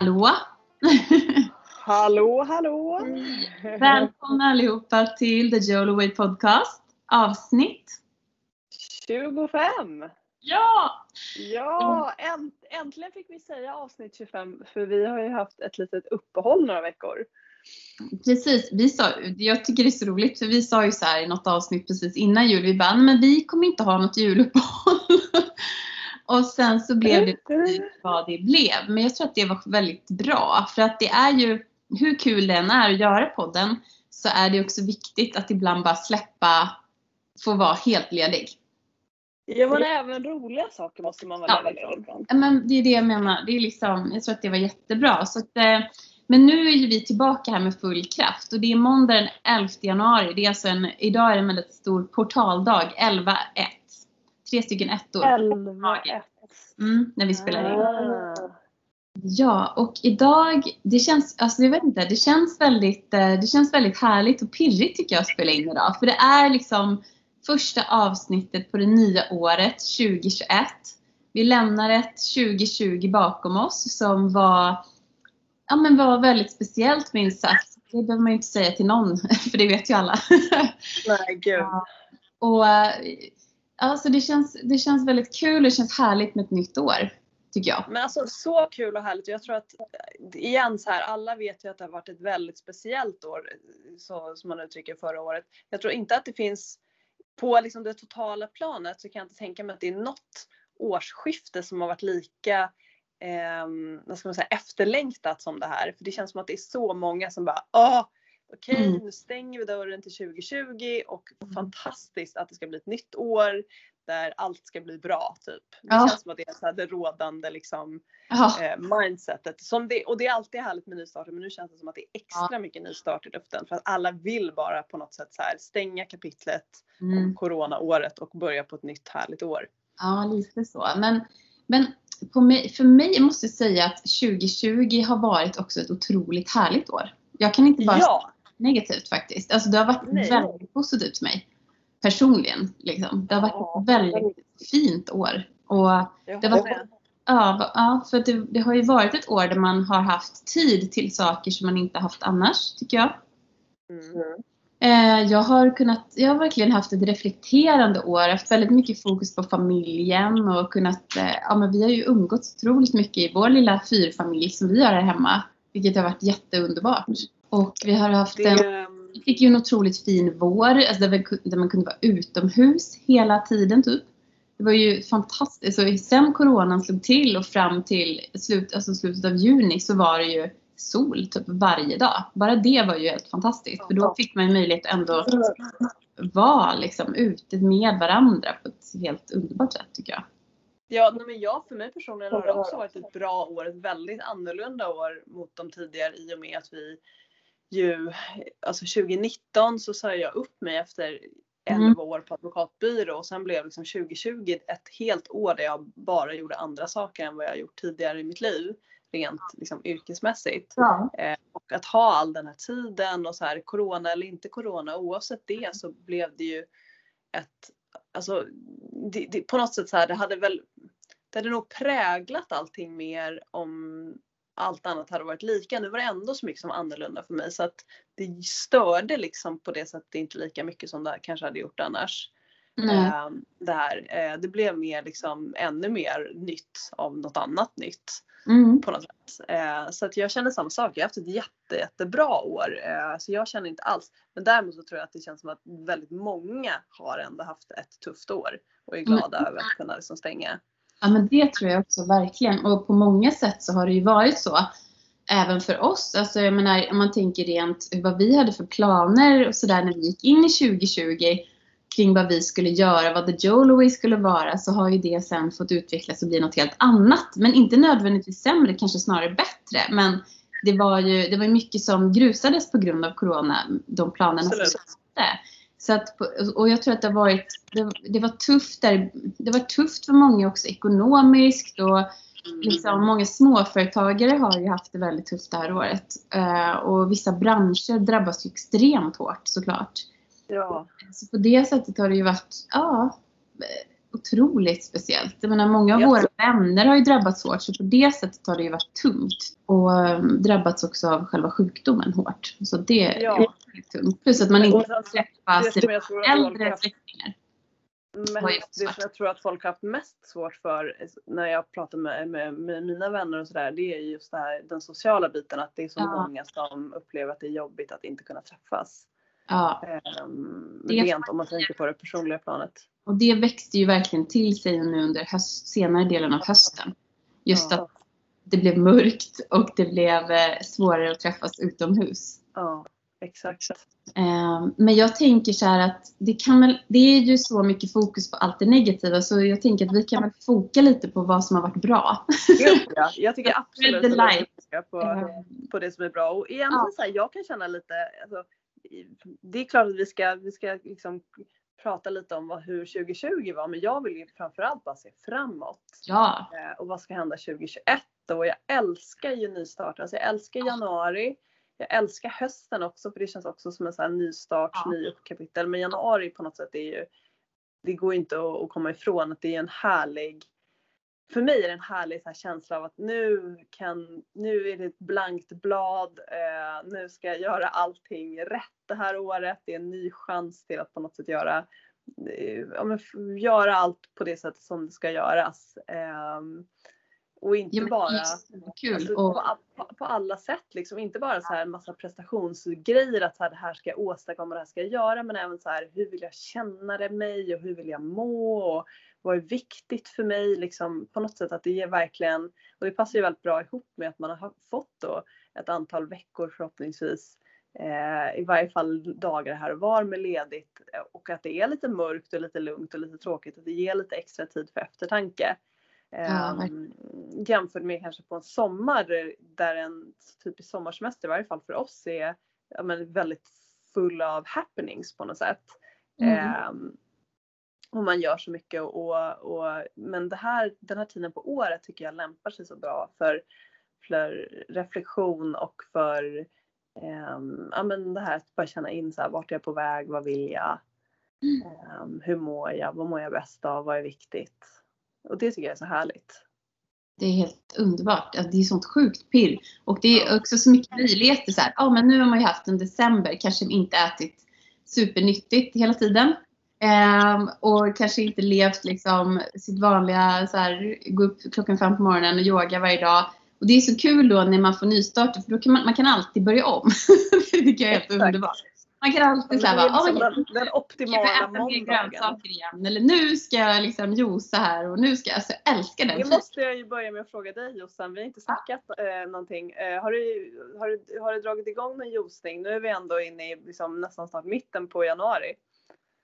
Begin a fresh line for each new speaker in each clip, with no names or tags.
Hallå!
Hallå, hallå!
Välkomna allihopa till The Jolo Way Podcast avsnitt
25!
Ja!
Ja, änt, äntligen fick vi säga avsnitt 25 för vi har ju haft ett litet uppehåll några veckor.
Precis, vi sa, jag tycker det är så roligt för vi sa ju så i något avsnitt precis innan jul, vi bara, men vi kommer inte ha något juluppehåll. Och sen så blev det precis vad det blev. Men jag tror att det var väldigt bra. För att det är ju, hur kul det än är att göra podden, så är det också viktigt att ibland bara släppa, få vara helt ledig.
Ja men även roliga saker måste man vara
Ja.
ledig.
Ja, Men det är det jag menar. Det är liksom, jag tror att det var jättebra. Så att, eh, men nu är ju vi tillbaka här med full kraft och det är måndag den 11 januari. Det är alltså en, idag är det en väldigt stor portaldag, 11-1. Tre stycken ettor.
11
Mm, när vi spelar in.
Ah.
Ja, och idag, det känns, alltså jag vet inte, det känns väldigt, eh, det känns väldigt härligt och pirrigt tycker jag att spela in idag. För det är liksom första avsnittet på det nya året 2021. Vi lämnar ett 2020 bakom oss som var, ja men var väldigt speciellt minst sagt. Det behöver man ju inte säga till någon, för det vet ju alla.
Nej gud.
Och eh, alltså det känns, det känns väldigt kul och det känns härligt med ett nytt år. Tycker jag.
Men alltså så kul och härligt. Jag tror att igen så här, alla vet ju att det har varit ett väldigt speciellt år så, som man uttrycker förra året. Jag tror inte att det finns på liksom det totala planet så kan jag inte tänka mig att det är något årsskifte som har varit lika eh, vad ska man säga, efterlängtat som det här. För det känns som att det är så många som bara åh, okej
Mm.
nu stänger vi dörren till 2020 och fantastiskt att det ska bli ett nytt år där allt ska bli bra typ. Det
Ja.
känns som att det är så det rådande liksom
Ja.
eh, mindsetet. Som det, och det är alltid härligt med nystarter men nu känns det som att det är extra mycket nystart i luften för att alla vill bara på något sätt så här stänga kapitlet
Mm.
om coronaåret och börja på ett nytt härligt år.
Ja, lite så. Men, men mig, för mig jag måste jag säga att 2020 har varit också ett otroligt härligt år. Jag kan inte bara
Ja,
negativt faktiskt. Alltså det har varit
Nej.
väldigt positivt för mig. Personligen. Liksom. Det har varit
Ja.
ett väldigt fint år. Och Det
med.
Ja, ja för det, det har ju varit ett år där man har haft tid till saker som man inte haft annars, tycker jag.
Mm.
Eh, jag har kunnat, jag har verkligen haft ett reflekterande år, haft väldigt mycket fokus på familjen och kunnat, eh, ja men vi har ju umgåtts otroligt mycket i vår lilla fyrfamilj som vi har här hemma, vilket har varit jätteunderbart. Och vi har haft en
Det,
vi fick ju en otroligt fin vår, alltså där, vi, där man kunde vara utomhus hela tiden typ. Det var ju fantastiskt. Så sen coronan slog till och fram till slut, alltså slutet av juni så var det ju sol typ varje dag. Bara det var ju helt fantastiskt. För då fick man ju möjlighet att ändå vara liksom ute med varandra på ett helt underbart sätt tycker jag.
ja, men jag för mig personligen har det också varit ett bra år, ett väldigt annorlunda år mot de tidigare i och med att vi ju, alltså 2019 så sa jag upp mig efter 11
Mm.
år på advokatbyrå och sen blev liksom 2020 ett helt år där jag bara gjorde andra saker än vad jag gjort tidigare i mitt liv. Rent liksom yrkesmässigt.
Ja.
Eh, och att ha all den här tiden och så här corona eller inte corona oavsett det så blev det ju ett, alltså det, det, på något sätt så här det hade väl, det hade nog präglat allting mer om allt annat hade varit lika. Nu var det ändå så mycket som var annorlunda för mig så att det störde liksom på det sättet inte lika mycket som det kanske hade gjort annars.
Nej.
Eh, det här. Eh, det blev mer liksom ännu mer nytt av något annat nytt
Mm.
på något sätt. Eh, så att jag känner samma sak. Jag har haft ett jätte, jättebra år. Eh, så jag känner inte alls. Men däremot så tror jag att det känns som att väldigt många har ändå haft ett tufft år och är glada över att kunna liksom stänga.
Ja men det tror jag också verkligen. Och på många sätt så har det ju varit så. Även för oss. Alltså jag menar om man tänker rent vad vi hade för planer och sådär när vi gick in i 2020 kring vad vi skulle göra, vad The Joloway skulle vara så har ju det sen fått utvecklas och bli något helt annat. Men inte nödvändigtvis sämre, kanske snarare bättre. Men det var ju det var mycket som grusades på grund av Corona, de planerna som
Absolut.
satte. Så att, och jag tror att det har varit, det, det var tufft där, det var tufft för många också ekonomiskt och liksom, många småföretagare har ju haft det väldigt tufft det här året. Eh, och vissa branscher drabbas ju extremt hårt såklart.
Ja.
Så på det sättet har det ju varit, ja, otroligt speciellt. Jag menar, många av våra vänner har ju drabbats hårt så på det sättet har det ju varit tungt. Och um, drabbats också av själva sjukdomen hårt. Så det ja. är väldigt tungt. Plus att man inte får träffa sina äldre släktingar.
Men det som jag tror att folk har haft mest svårt för när jag pratar med, med, med mina vänner och sådär, det är just det här, den sociala biten. Att det är så ja. många som upplever att det är jobbigt att inte kunna träffas. Ja. Um, rent om man tänker på det personliga planet.
Och det växte ju verkligen till sig nu under höst, senare delen av hösten. Just ja. att det blev mörkt och det blev eh, svårare att träffas utomhus.
Ja, exakt.
Ehm, men jag tänker så här att det, kan väl, det är ju så mycket fokus på allt det negativa så jag tänker att vi kan väl foka lite på vad som har varit bra.
Ja, jag tycker absolut att vi ska på, ehm. på det som är bra. Och egentligen ja. så här, jag kan känna lite, alltså, det är klart att vi ska, vi ska liksom prata lite om vad, hur 2020 var, men jag vill ju framförallt bara se framåt.
Ja.
Eh, och vad ska hända 2021 och jag älskar ju nystarter. Alltså jag älskar januari. Jag älskar hösten också för det känns också som en sån här nystart, ja. ny kapitel. Men januari på något sätt är ju, det går inte att komma ifrån att det är en härlig för mig är det en härlig så känsla av att nu, kan, nu är det ett blankt blad. Eh, nu ska jag göra allting rätt det här året. Det är en ny chans till att på något sätt göra, eh, ja, men, göra allt på det sättet som det ska göras. Eh, och inte ja, bara alltså, och... på, på, på, alla sätt liksom. Inte bara så här en massa prestationsgrejer att så här, det här ska jag åstadkomma, det här ska jag göra. Men även så här hur vill jag känna det mig och hur vill jag må? Och, vad är viktigt för mig liksom på något sätt att det ger verkligen och det passar ju väldigt bra ihop med att man har fått då ett antal veckor förhoppningsvis eh, i varje fall dagar här och var med ledigt och att det är lite mörkt och lite lugnt och lite tråkigt och det ger lite extra tid för eftertanke. Ja, um, jämfört med kanske på en sommar där en typisk sommarsemester i varje fall för oss är ja, men väldigt full av happenings på något sätt. Mm. Um, och man gör så mycket och, och, men det här, den här tiden på året tycker jag lämpar sig så bra för, för reflektion och för um, ja, men det här att bara känna in så här, vart är jag på väg, vad vill jag, um, hur mår jag, vad mår jag bäst av, vad är viktigt. Och det tycker jag är så härligt.
Det är helt underbart. Alltså, det är sånt sjukt pirr. Och det är också så mycket möjligheter. Så här, ja, men nu har man ju haft en december, kanske inte ätit supernyttigt hela tiden. Um, och kanske inte levt liksom sitt vanliga, så här, gå upp klockan fem på morgonen och yoga varje dag. Och det är så kul då när man får nystarter för då kan man, man kan alltid börja om. det tycker jag är helt underbart. Man kan alltid säga
liksom den, den optimala
måndagen. grönsaker igen. Eller nu ska jag liksom juica här och nu ska jag, alltså jag älskar den.
Det måste jag ju börja med att fråga dig Jossan. Vi har inte snackat eh, någonting. Eh, har, du, har, du, har du dragit igång någon juicning? Nu är vi ändå inne i liksom, nästan snart mitten på januari.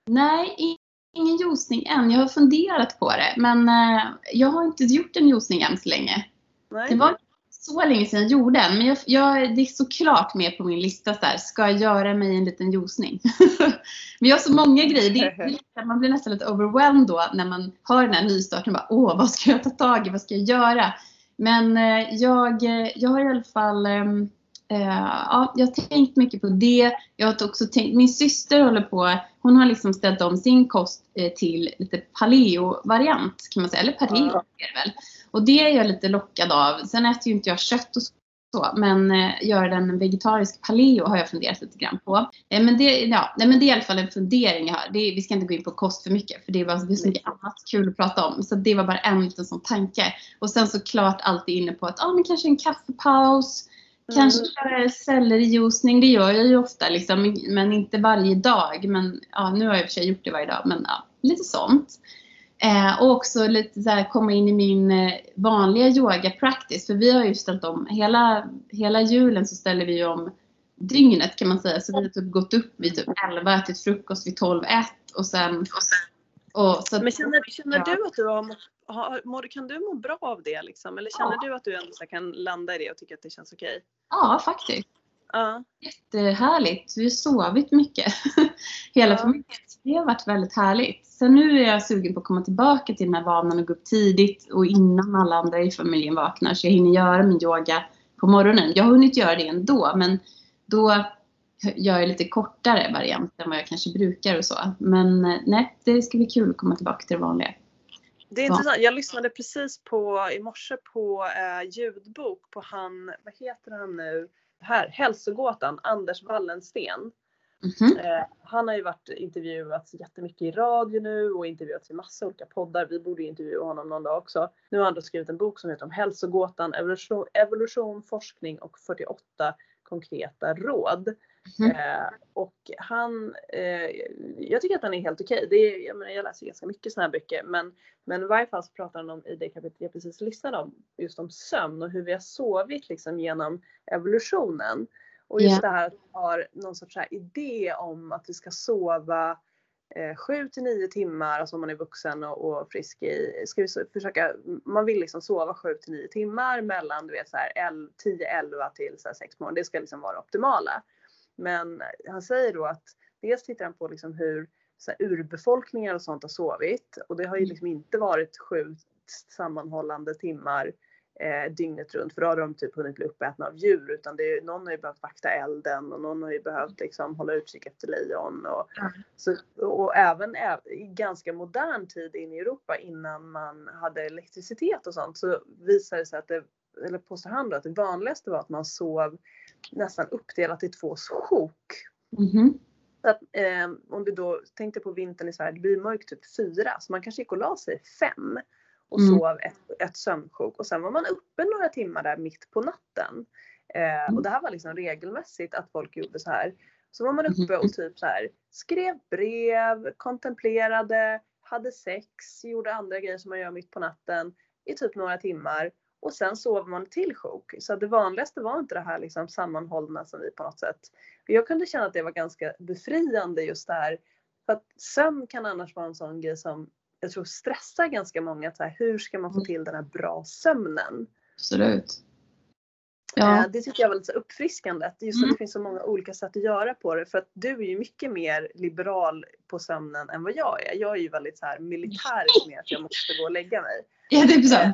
Nej, ingen juicning än. Jag har funderat på det. Men eh, jag har inte gjort en juicning än så länge. Nej. Det var så länge sedan jag gjorde en. Men jag, jag, det är såklart med på min lista. Så där, ska jag göra mig en liten juicning? men jag har så många grejer. Det, man blir nästan lite overwhelmed då när man har den här nystarten. Bara, Åh, vad ska jag ta tag i? Vad ska jag göra? Men eh, jag, jag har i alla fall ehm, ja, jag har tänkt mycket på det. Jag har också tänkt, min syster håller på, hon har liksom ställt om sin kost eh, till lite paleo-variant kan man säga. Eller paleo är det väl. Och det är jag lite lockad av. Sen äter ju inte jag kött och så. Men eh, göra den vegetarisk paleo har jag funderat lite grann på. Eh, men, det, ja, men det är i alla fall en fundering jag har. Det, vi ska inte gå in på kost för mycket för det var så mycket annat kul att prata om. Så det var bara en liten sån tanke. Och sen såklart alltid inne på att ah, men kanske en kaffepaus Kanske mm. sellerijuicning, det gör jag ju ofta liksom, men inte varje dag. Men ja, nu har jag i och för sig gjort det varje dag, men ja, lite sånt. Eh, och också lite så här, komma in i min eh, vanliga yoga practice. För vi har ju ställt om, hela, hela julen så ställer vi om dygnet kan man säga. Så vi har typ gått upp vid typ 11, ätit frukost vid 12, 1 och sen... Och sen
och så, men känner, känner ja. du att du har, har, kan du må bra av det liksom? Eller känner ja. du att du ändå kan landa i det och tycka att det känns okej?
Ja, faktiskt. Ja. Jättehärligt. Vi har sovit mycket. Hela ja. familjen. Det har varit väldigt härligt. Sen nu är jag sugen på att komma tillbaka till den här vanan och gå upp tidigt och innan alla andra i familjen vaknar så jag hinner göra min yoga på morgonen. Jag har hunnit göra det ändå men då gör jag lite kortare variant än vad jag kanske brukar och så. Men eh, nej, det ska bli kul att komma tillbaka till det vanliga.
Det är intressant. Jag lyssnade precis på i morse på eh, ljudbok på han, vad heter han nu? Här, Hälsogåtan, Anders Wallensten.
Mhm.
Eh, han har ju varit intervjuats jättemycket i radio nu och intervjuats i massa olika poddar. Vi borde ju intervjua honom någon dag också. Nu har han då skrivit en bok som heter om hälsogåtan, evolution, evolution forskning och 48 konkreta råd.
Mhm.
Eh, och han, eh, jag tycker att han är helt okej. Det är, jag, menar, jag läser ganska mycket sådana här böcker men, men i varje fall så pratar han om i det kapitlet jag precis lyssnade om, just om sömn och hur vi har sovit liksom genom evolutionen. Och just
Ja.
det här att vi har någon sorts här idé om att vi ska sova eh, 7 till 9 timmar, alltså om man är vuxen och, och frisk i, ska vi försöka, man vill liksom sova 7 till 9 timmar mellan du vet så här 10-11 till så här 6 på. Det ska liksom vara det optimala. Men han säger då att dels tittar han på liksom hur så här, urbefolkningar och sånt har sovit. Och det har ju
Mm.
liksom inte varit sju sammanhållande timmar eh, dygnet runt. För då har de typ hunnit bli uppätna av djur. Utan det är, någon har ju behövt vakta elden och någon har ju behövt liksom hålla utkik efter lejon. Och,
Ja.
så, och även i ganska modern tid in i Europa innan man hade elektricitet och sånt så visade det sig att det, eller påstår han då, att det vanligaste var att man sov nästan uppdelat i två sjok.
Mhm.
Så att, eh, om du då tänkte på vintern i Sverige, det blir mörkt typ fyra, så man kanske gick och la sig fem och
Mm.
sov ett, ett sömnsjok och sen var man uppe några timmar där mitt på natten. Eh, och det här var liksom regelmässigt att folk gjorde så här. Så var man uppe och typ så här skrev brev, kontemplerade, hade sex, gjorde andra grejer som man gör mitt på natten i typ några timmar och sen sov man till sjok. Så det vanligaste var inte det här liksom sammanhållna som vi på något sätt. Jag kunde känna att det var ganska befriande just det här. För att sömn kan annars vara en sån grej som jag tror stressar ganska många. Att så här, hur ska man få till den här bra sömnen?
Absolut. Ja.
Eh, Det tycker jag var lite uppfriskande. att Just att
Mm.
det finns så många olika sätt att göra på det. För att du är ju mycket mer liberal på sömnen än vad jag är. Jag är ju väldigt så här militärisk med att jag måste gå och lägga mig.
Ja, typ så.
Eh,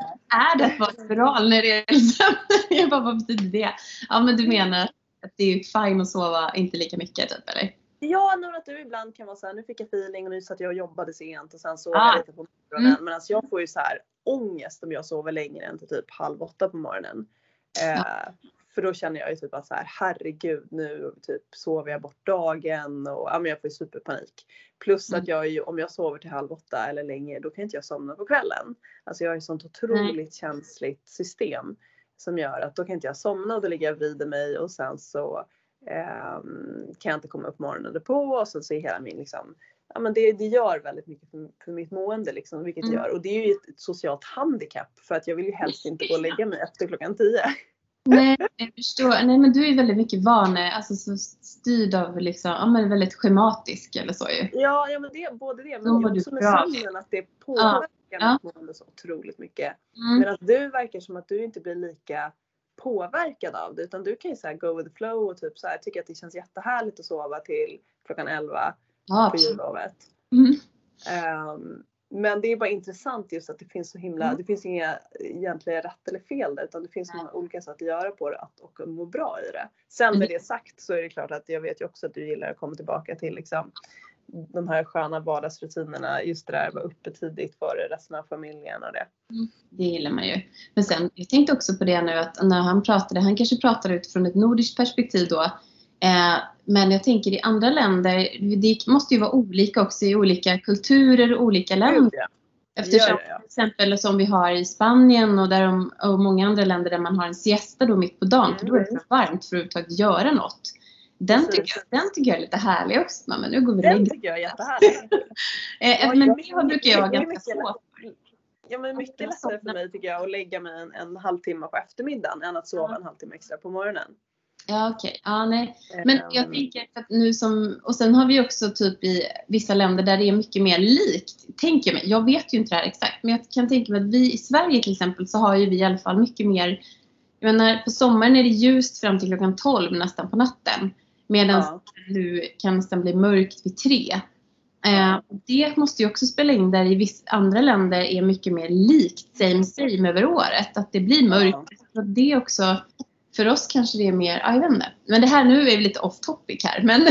Är det att vara liberal när det är sömn? Jag bara, vad betyder det? Ja, men du menar att det är fine att sova inte lika mycket typ, eller?
Ja, nog att du ibland kan vara så här, nu fick jag feeling och nu satt jag och jobbade sent och sen sov
Ah.
jag lite på morgonen.
Mm.
Men alltså jag får ju så här ångest om jag sover längre än till typ halv åtta på morgonen. Eh, För då känner jag ju typ att så här, herregud nu typ sover jag bort dagen och ja, men jag får ju superpanik. Plus
Mm.
att jag ju, om jag sover till halv åtta eller längre då kan inte jag somna på kvällen. Alltså jag har ju sånt otroligt känsligt system som gör att då kan inte jag somna och då ligger jag och vrider mig och sen så ehm, kan jag inte komma upp morgonen på och sen så är hela min liksom Ja men det, det gör väldigt mycket för, för mitt mående liksom, vilket
Mm.
gör. Och det är ju ett, ett socialt handikapp för att jag vill ju helst inte gå och lägga mig efter klockan tio.
Nej, jag förstår. Nej, men du är väldigt mycket vane, alltså så styrd av liksom, ja men väldigt schematisk eller så ju.
Ja, ja men det, både det men också med sömnen att det påverkar
Ja.
mitt mående så otroligt mycket.
Mm.
Medan du verkar som att du inte blir lika påverkad av det utan du kan ju så här go with the flow och typ så här tycka att det känns jättehärligt att sova till klockan 11
Ja,
på jullovet.
Mm.
Ehm, men det är bara intressant just att det finns så himla,
Mm.
det finns inga egentliga rätt eller fel där utan det finns så många olika sätt att göra på det att, och må bra i det. Sen med
Mm.
det sagt så är det klart att jag vet ju också att du gillar att komma tillbaka till liksom de här sköna vardagsrutinerna, just det där att vara uppe tidigt före resten av familjen och det.
Det gillar man ju. Men sen, jag tänkte också på det nu att när han pratade, han kanske pratade utifrån ett nordiskt perspektiv då. Eh, men jag tänker i andra länder, det måste ju vara olika också i olika kulturer och olika länder. Eftersom
Ja, ja, ja.
till exempel som vi har i Spanien och, där de, och många andra länder där man har en siesta då mitt på dagen för då är det för varmt för att överhuvudtaget göra något. Den
Precis.
tycker, jag, den tycker jag är lite härlig också. Men nu går vi
Den
lägger
tycker jag är jättehärlig.
eh,
Ja,
Men
jag-
det brukar jag vara ganska svårt.
Ja men mycket lättare för mig tycker jag att lägga mig en, en halvtimme på eftermiddagen än att sova en halvtimme extra på morgonen.
Ja okej, ja nej. Men jag
Ehm,
tänker för att nu som, och sen har vi också typ i vissa länder där det är mycket mer likt, tänker jag mig. Jag vet ju inte det här exakt, men jag kan tänka mig att vi i Sverige till exempel så har ju vi i alla fall mycket mer, jag menar på sommaren är det ljust fram till klockan 12 nästan på natten. Medan
ja.
nu kan nästan bli mörkt vid tre. Eh,
Ja.
det måste ju också spela in där i vissa andra länder är mycket mer likt same same över året. Att det blir mörkt. Så att det också, för oss kanske det är mer, ja, jag vet inte. Men det här nu är vi lite off topic här. Men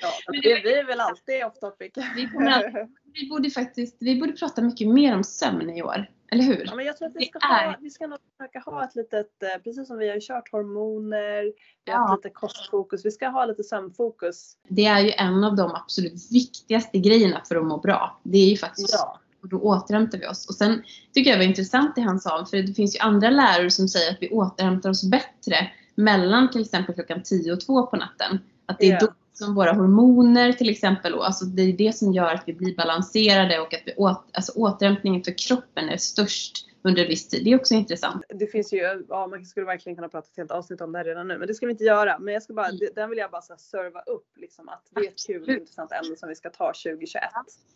Ja, vi, vi är väl alltid off topic.
Vi, alltid, vi, borde faktiskt, vi borde prata mycket mer om sömn i år. Eller hur?
Ja, men jag tror att vi ska, ha, vi ska nog försöka ha ett litet, eh, precis som vi har kört hormoner, vi har ja. lite kostfokus, vi ska ha lite sömnfokus.
Det är ju en av de absolut viktigaste grejerna för att må bra. Det är ju faktiskt ja. Och då återhämtar vi oss. Och sen tycker jag det var intressant det han sa, för det finns ju andra lärare som säger att vi återhämtar oss bättre mellan till exempel klockan 10 och 2 på natten. Att det är då som våra hormoner till exempel, alltså det är det som gör att vi blir balanserade och att vi åt, alltså återhämtningen för kroppen är störst under viss tid. Det är också intressant.
Det finns ju, ja man skulle verkligen kunna prata ett helt avsnitt om det här redan nu men det ska vi inte göra. Men jag ska bara, mm. den vill jag bara så serva upp liksom att det är ett kul och intressant ämne som vi ska ta 2021.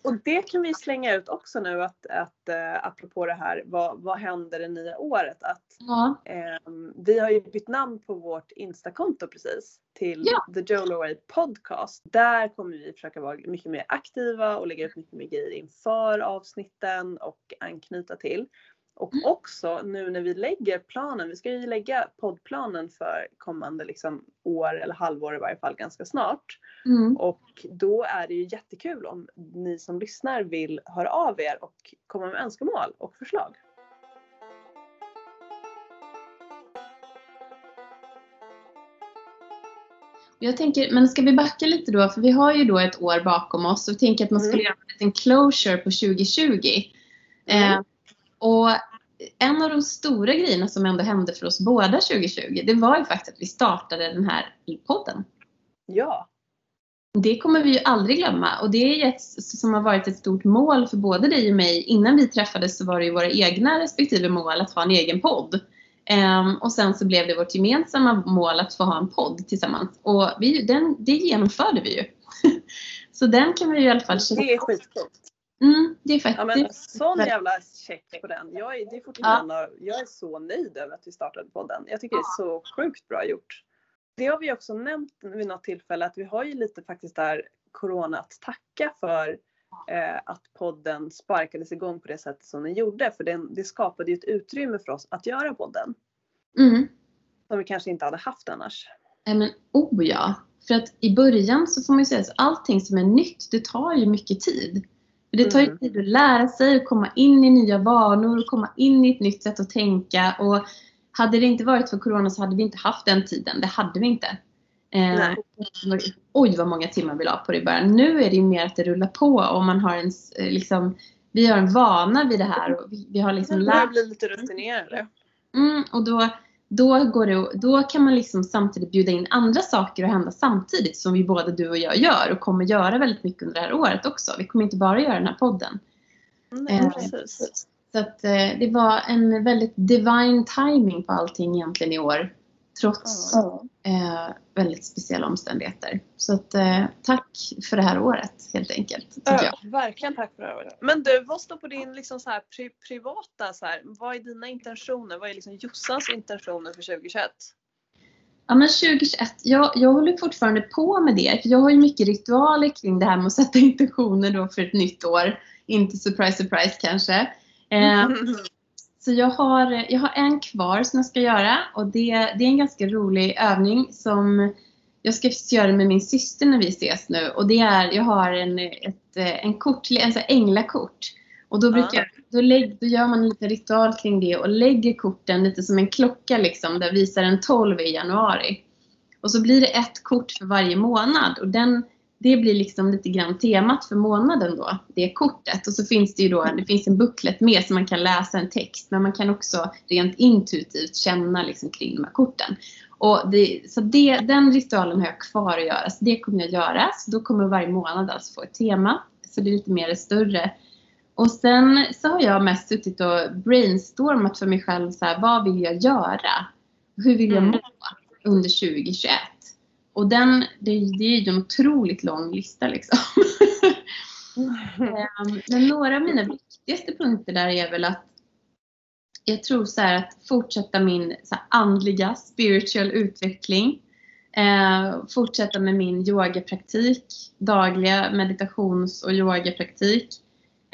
Och det kan vi slänga ut också nu att, att äh, apropå det här vad, vad händer det nya året? Att ja. äh, vi har ju bytt namn på vårt Instakonto precis till ja. The Joel Away Podcast. Där kommer vi försöka vara mycket mer aktiva och lägga ut mycket mer grejer inför avsnitten och anknyta till. Och mm. också nu när vi lägger planen, vi ska ju lägga poddplanen för kommande liksom år eller halvår i varje fall ganska snart. Mm. Och då är det ju jättekul om ni som lyssnar vill höra av er och komma med önskemål och förslag.
Jag tänker, men ska vi backa lite då? För vi har ju då ett år bakom oss och tänker att man skulle mm. göra en liten closure på 2020. Mm. Eh, och en av de stora grejerna som ändå hände för oss båda 2020, det var ju faktiskt att vi startade den här podden.
Ja.
Det kommer vi ju aldrig glömma och det är ett som har varit ett stort mål för både dig och mig. Innan vi träffades så var det ju våra egna respektive mål att ha en egen podd. Um, och sen så blev det vårt gemensamma mål att få ha en podd tillsammans. Och vi, den, det genomförde vi ju. så den kan vi ju i alla fall
Det är skitcoolt.
Mm, det är faktiskt.
Ja, men sån jävla check på den. Jag är, det är fortfarande, ja. jag är så nöjd över att vi startade podden. Jag tycker det är så sjukt bra gjort. Det har vi också nämnt vid något tillfälle att vi har ju lite faktiskt där Corona att tacka för eh, att podden sparkades igång på det sättet som den gjorde. För den, det skapade ju ett utrymme för oss att göra podden.
Mm.
Som vi kanske inte hade haft annars.
Nej men oh ja. För att i början så får man ju säga att allting som är nytt det tar ju mycket tid. Det tar ju mm. tid att lära sig, att komma in i nya vanor, att komma in i ett nytt sätt att tänka. Och hade det inte varit för Corona så hade vi inte haft den tiden. Det hade vi inte. Eh, oj vad många timmar vi la på det i början. Nu är det mer att det rullar på och man har en, eh, liksom, vi har en vana vid det här. Och vi, vi har liksom
lärt bli lite rutinerade.
Mm, och då, då, går det, då kan man liksom samtidigt bjuda in andra saker att hända samtidigt som vi både du och jag gör och kommer göra väldigt mycket under det här året också. Vi kommer inte bara göra den här podden.
Mm, eh,
så att, eh, det var en väldigt divine timing på allting egentligen i år. Trots mm. eh, väldigt speciella omständigheter. Så att, eh, tack för det här året helt enkelt.
Ja, verkligen tack för det här året. Men du, vad står på din liksom så här, pri privata, så här, vad är dina intentioner? Vad är liksom Jossans intentioner för 2021?
Ja men 2021, jag, jag håller fortfarande på med det. För jag har ju mycket ritualer kring det här med att sätta intentioner då för ett nytt år. Inte surprise surprise kanske. Eh, Så jag har, jag har en kvar som jag ska göra och det, det är en ganska rolig övning som jag ska göra med min syster när vi ses nu och det är, jag har en, ett, en kort, alltså änglakort. Och då, brukar, då, lägg, då gör man en liten ritual kring det och lägger korten lite som en klocka liksom, där visar den 12 i januari. Och så blir det ett kort för varje månad och den, det blir liksom lite grann temat för månaden då, det kortet. Och så finns det ju då, det finns en booklet med så man kan läsa en text men man kan också rent intuitivt känna liksom kring de här korten. Och det, så det, den ritualen har jag kvar att göra, så det kommer jag göra. Så då kommer varje månad alltså få ett tema, så det är lite mer större. Och sen så har jag mest suttit och brainstormat för mig själv, så här, vad vill jag göra? Hur vill jag mm. må under 2021? Och den, det, det är ju en otroligt lång lista liksom. Ehm, men några av mina viktigaste punkter där är väl att jag tror så att fortsätta min så andliga, spiritual utveckling. Eh, fortsätta med min yogapraktik, dagliga meditations och yogapraktik.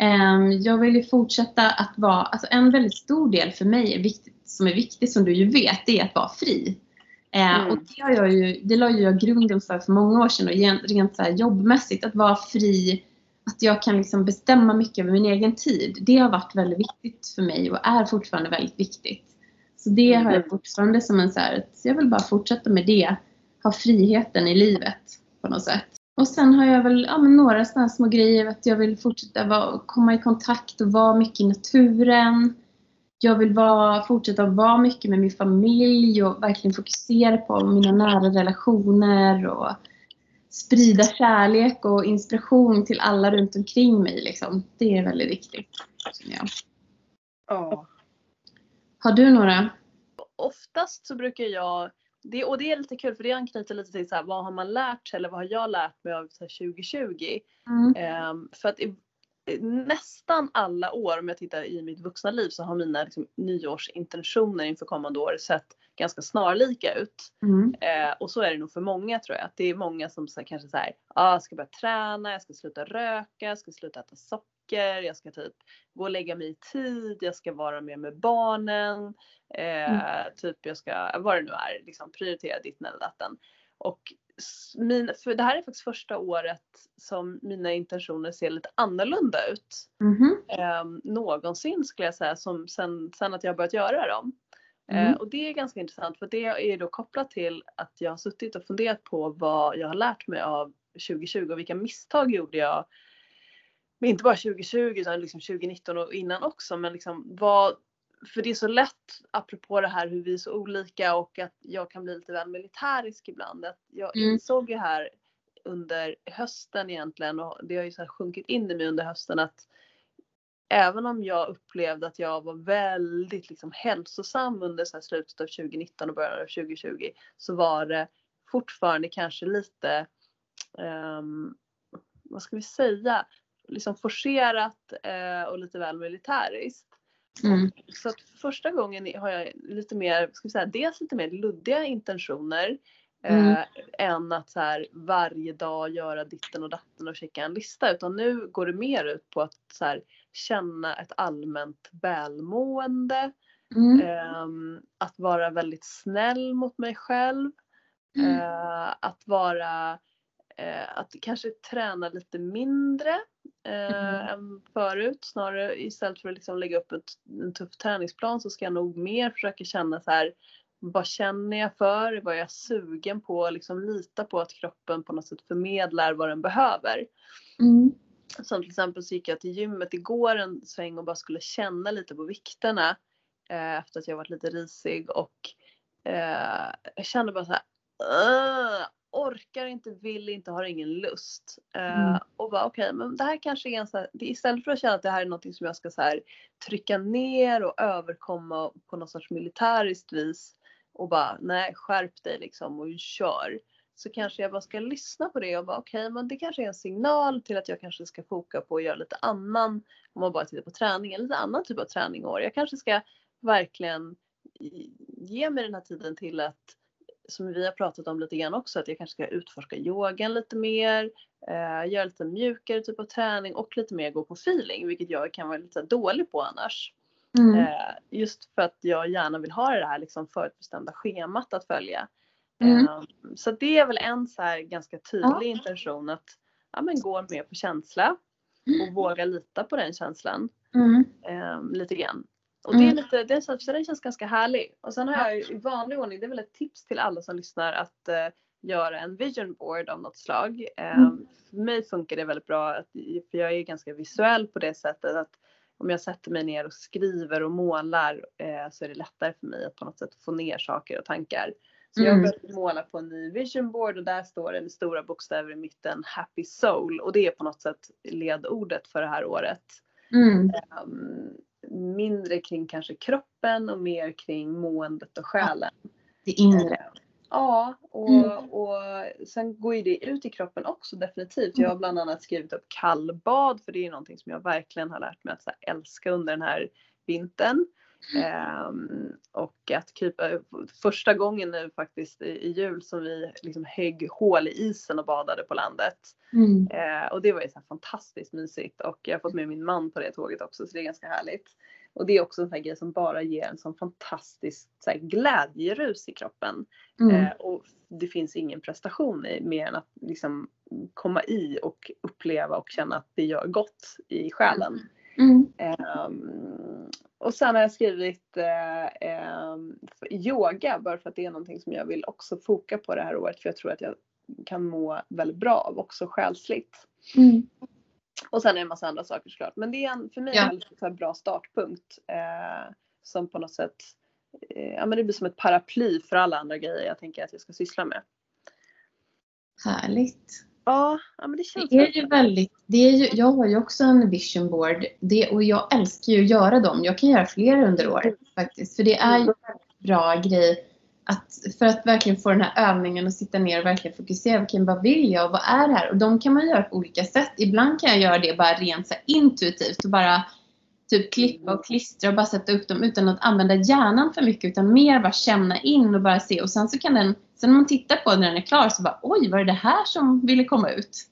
Eh, jag vill ju fortsätta att vara, alltså en väldigt stor del för mig är viktigt, som är viktig som du ju vet, det är att vara fri. Eh,
Mm.
Och det, har jag ju, det la jag grunden för för många år sedan och rent så jobbmässigt att vara fri, att jag kan liksom bestämma mycket över min egen tid. Det har varit väldigt viktigt för mig och är fortfarande väldigt viktigt. Så det har jag
Mm.
fortfarande som en så här, att jag vill bara fortsätta med det. Ha friheten i livet på något sätt. Och sen har jag väl ja, några sådana små grejer att jag vill fortsätta vara, komma i kontakt och vara mycket i naturen. Jag vill vara, fortsätta vara mycket med min familj och verkligen fokusera på mina nära relationer och sprida kärlek och inspiration till alla runt omkring mig. Liksom. Det är väldigt viktigt. jag.
Ja.
Har du några?
Oftast så brukar jag, det, och det är lite kul för det anknyter lite till så här, vad har man lärt sig eller vad har jag lärt mig av så här, 2020?
Mm.
Ehm, för att nästan alla år om jag tittar i mitt vuxna liv så har mina liksom, nyårsintentioner inför kommande år sett ganska snarlika ut.
Mm.
Eh, och så är det nog för många tror jag. Att det är många som så, kanske säger ah, jag ska börja träna, jag ska sluta röka, jag ska sluta äta socker, jag ska typ gå och lägga mig i tid, jag ska vara mer med barnen. Eh, Typ jag ska, vad det nu är, liksom prioritera ditten eller datten. Och min, för det här är faktiskt första året som mina intentioner ser lite annorlunda ut.
Mhm.
Eh, någonsin skulle jag säga, som sen, sen att jag börjat göra dem.
Mm.
Eh, och det är ganska intressant för det är då kopplat till att jag har suttit och funderat på vad jag har lärt mig av 2020 och vilka misstag gjorde jag. Men inte bara 2020 utan liksom 2019 och innan också. Men liksom vad, för det är så lätt apropå det här hur vi är så olika och att jag kan bli lite väl militärisk ibland. Att jag
Mm.
insåg ju här under hösten egentligen och det har ju så sjunkit in i mig under hösten att även om jag upplevde att jag var väldigt liksom hälsosam under så slutet av 2019 och början av 2020 så var det fortfarande kanske lite, ehm, vad ska vi säga, liksom forcerat eh, och lite väl militäriskt.
Mm.
Så att för första gången har jag lite mer, ska vi säga, dels lite mer luddiga intentioner
Mm.
eh, än att så här, varje dag göra ditten och datten och checka en lista. Utan nu går det mer ut på att så här, känna ett allmänt välmående.
Mm.
ehm, att vara väldigt snäll mot mig själv.
Mm.
Eh, att vara, eh, att kanske träna lite mindre eh,
Mm.
än förut. Snarare istället för att liksom lägga upp ett, en tuff träningsplan så ska jag nog mer försöka känna så här. Vad känner jag för? Vad är jag sugen på? Liksom lita på att kroppen på något sätt förmedlar vad den behöver.
Mm.
Som till exempel så gick jag till gymmet igår en sväng och bara skulle känna lite på vikterna. Eh, efter att jag varit lite risig och eh, jag kände bara så här. "Ugh, orkar inte, vill inte, har ingen lust. Eh,
Mm.
Och bara okej, men det här kanske är en så här, istället för att känna att det här är något som jag ska så här, trycka ner och överkomma på något sorts militäriskt vis och bara nej skärp dig liksom och kör. Så kanske jag bara ska lyssna på det och bara okej men det kanske är en signal till att jag kanske ska foka på att göra lite annan, om man bara tittar på träning, lite annan typ av träning i år. Jag kanske ska verkligen ge mig den här tiden till att som vi har pratat om lite grann också, att jag kanske ska utforska yogan lite mer, eh, göra lite mjukare typ av träning och lite mer gå på feeling, vilket jag kan vara lite dålig på annars.
Mm.
Eh, just för att jag gärna vill ha det här liksom förutbestämda schemat att följa.
Mm.
Eh, så det är väl en så här ganska tydlig intention att ja, men gå mer på känsla och våga lita på den känslan
Mm.
eh, lite grann. Och det, är
Mm.
lite, det, så den känns ganska härlig. Och sen har jag i vanlig ordning, det är väl ett tips till alla som lyssnar att eh, göra en vision board av något slag. Eh,
Mm.
För mig funkar det väldigt bra, att, för jag är ganska visuell på det sättet att om jag sätter mig ner och skriver och målar eh, så är det lättare för mig att på något sätt få ner saker och tankar. Så jag
Mm.
börjat måla på en ny vision board och där står det med stora bokstäver i mitten Happy Soul och det är på något sätt ledordet för det här året.
Mm.
Um, mindre kring kanske kroppen och mer kring måendet och själen.
Det inre.
Ja, och,
Mm.
och sen går ju det ut i kroppen också definitivt. Jag har bland annat skrivit upp kallbad för det är någonting som jag verkligen har lärt mig att älska under den här vintern. Um, och att krypa, första gången nu faktiskt i, i jul som vi liksom högg hål i isen och badade på landet. Mm. Uh, och det var ju så fantastiskt mysigt och jag har fått med min man på det tåget också så det är ganska härligt. Och det är också en sån här grej som bara ger en sån fantastisk så här, glädjerus i kroppen. Mm. Eh, och det finns ingen prestation i mer än att liksom komma i och uppleva och känna att det gör gott i själen. Mm. Eh, och sen har jag skrivit eh, yoga bara för att det är någonting som jag vill också foka på det här året för jag tror att jag kan må väldigt bra av också själsligt. Mm. Och sen är det en massa andra saker såklart. Men det är en, för mig ja. en väldigt bra startpunkt. Eh, som på något sätt, eh, ja men det blir som ett paraply för alla andra grejer jag tänker att jag ska syssla med.
Härligt.
Ja, ja men det känns
det är ju väldigt, det är ju, jag har ju också en vision board det, och jag älskar ju att göra dem. Jag kan göra fler under året faktiskt. För det är ju en bra grej att för att verkligen få den här övningen och sitta ner och verkligen fokusera. Okay, vad vill jag vad är det här? Och de kan man göra på olika sätt. Ibland kan jag göra det bara rent så intuitivt och bara typ klippa och klistra och bara sätta upp dem utan att använda hjärnan för mycket utan mer bara känna in och bara se och sen så kan den, sen när man tittar på den när den är klar så bara oj var det det här som ville komma ut?